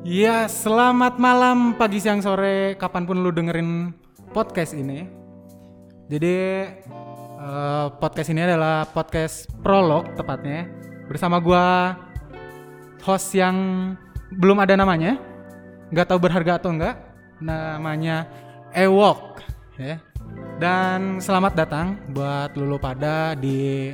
Ya, selamat malam, pagi, siang, sore, kapan pun lu dengerin podcast ini. Jadi eh, podcast ini adalah podcast prolog tepatnya bersama gua host yang belum ada namanya, nggak tahu berharga atau enggak, namanya Ewok, ya. Dan selamat datang buat lulu pada di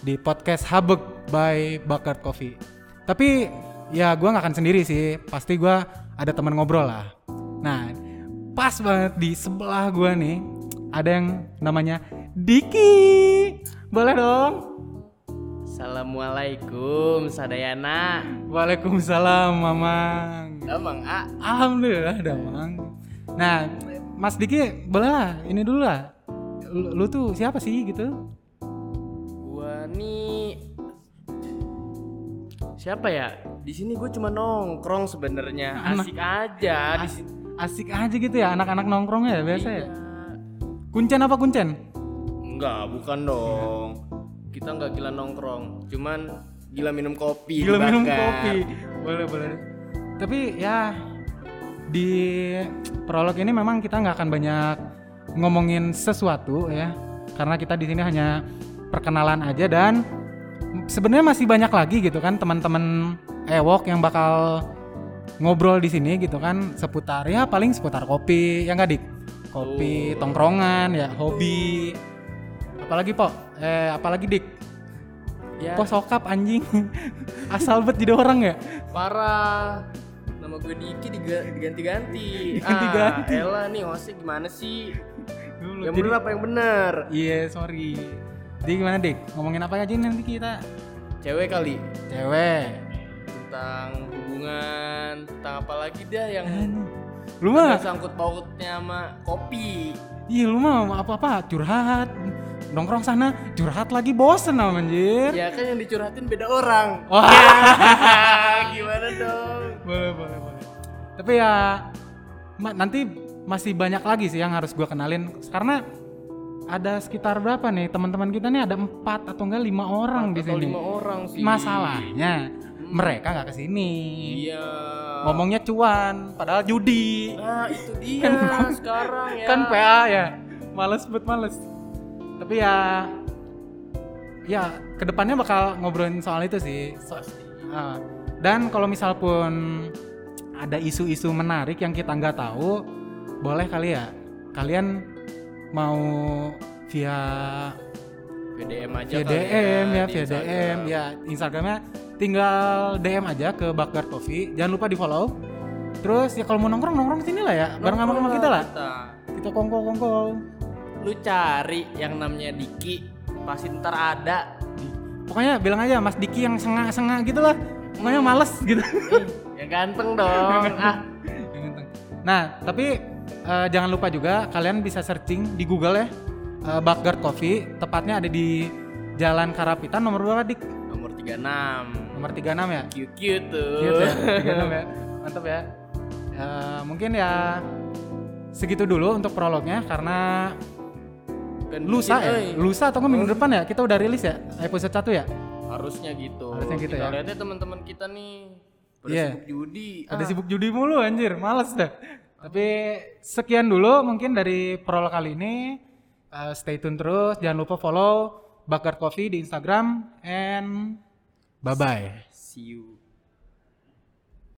di podcast Habek by Bakar Coffee. Tapi ya gua nggak akan sendiri sih, pasti gua ada teman ngobrol lah. Nah, pas banget di sebelah gua nih ada yang namanya Diki. Boleh dong? Assalamualaikum Sadayana Waalaikumsalam, Mamang. Damang A Alhamdulillah, Damang. Nah, Mas Diki, boleh lah, ini dulu lah. Lu, lu tuh siapa sih gitu? Gua nih Siapa ya? Di sini gue cuma nongkrong sebenarnya Anak- Asik aja di sini Asik aja gitu ya, anak-anak nongkrongnya ya biasa ya. Iya. Kuncen apa kuncen? Enggak, bukan dong Kita nggak gila nongkrong Cuman gila minum kopi Gila minum dibakar. kopi. Boleh, boleh. Tapi ya di prolog ini memang kita nggak akan banyak ngomongin sesuatu ya. Karena kita di sini hanya perkenalan aja dan sebenarnya masih banyak lagi gitu kan teman-teman Ewok yang bakal ngobrol di sini gitu kan seputar ya paling seputar kopi ya nggak dik kopi Oh. tongkrongan ya hobi apalagi po eh apalagi dik Ya Kok sokap anjing asal bet jadi orang ya parah Nama gue Diki diga- diganti-ganti Diganti-ganti. Ah, Ella nih hostnya gimana sih? Dulu, Yang jadi- bener apa yang bener? Iya, sorry. Jadi gimana, Dik? Ngomongin apa aja nanti kita? Cewek kali Cewek. tentang hubungan tentang apa lagi dah yang Lu ada mah, sangkut pautnya sama kopi iya lu mah apa-apa curhat. Nongkrong sana, curhat lagi bosen sama anjir. ya kan yang dicurhatin beda orang Wah. gimana dong boleh, boleh, boleh. Tapi ya ma- nanti masih banyak lagi sih yang harus gua kenalin karena ada sekitar berapa nih? Teman-teman kita nih ada empat atau enggak lima orang di sini. lima orang sih. Masalahnya mereka nggak ke sini. iya. Ngomongnya cuan padahal judi. Nah itu dia sekarang ya. kan PA ya. Males bet males. Tapi ya ya ke depannya bakal ngobrolin soal itu sih. So- ah. dan kalau misal pun ada isu-isu menarik yang kita nggak tahu boleh kali ya. Kalian mau via VDM aja via DM ya, di via DM ya. Instagramnya tinggal DM aja ke Bakar Coffee. Jangan lupa di follow terus ya kalau mau nongkrong nongkrong sini lah ya. Bareng sama sama kita lah. kita. kita kongko kongko lu cari yang namanya Diki pasti ntar ada. Pokoknya bilang aja Mas Diki yang sengah sengah gitu lah. Pokoknya males gitu. Yang ganteng dong. Ah. Yang ganteng. nah tapi eh, jangan lupa juga kalian bisa searching di Google ya eh, Bakar Coffee tepatnya ada di Jalan Karapitan nomor berapa dik nomor 36 nomor 36 ya cute cute tuh Cute ya, 36 ya. Mantap ya. Ya, mungkin ya segitu dulu untuk prolognya karena Kan lusa ya. euy, Lusa atau minggu depan ya kita udah rilis ya episode 1 ya. harusnya gitu Harusnya gitu kita ya. lihatnya teman-teman kita nih pada Iya. sibuk judi Ada Ah, sibuk judi mulu anjir, males dah. Tapi sekian dulu mungkin dari prolog kali ini. Uh, stay tune terus, jangan lupa follow Bakar Coffee di Instagram and bye bye. see you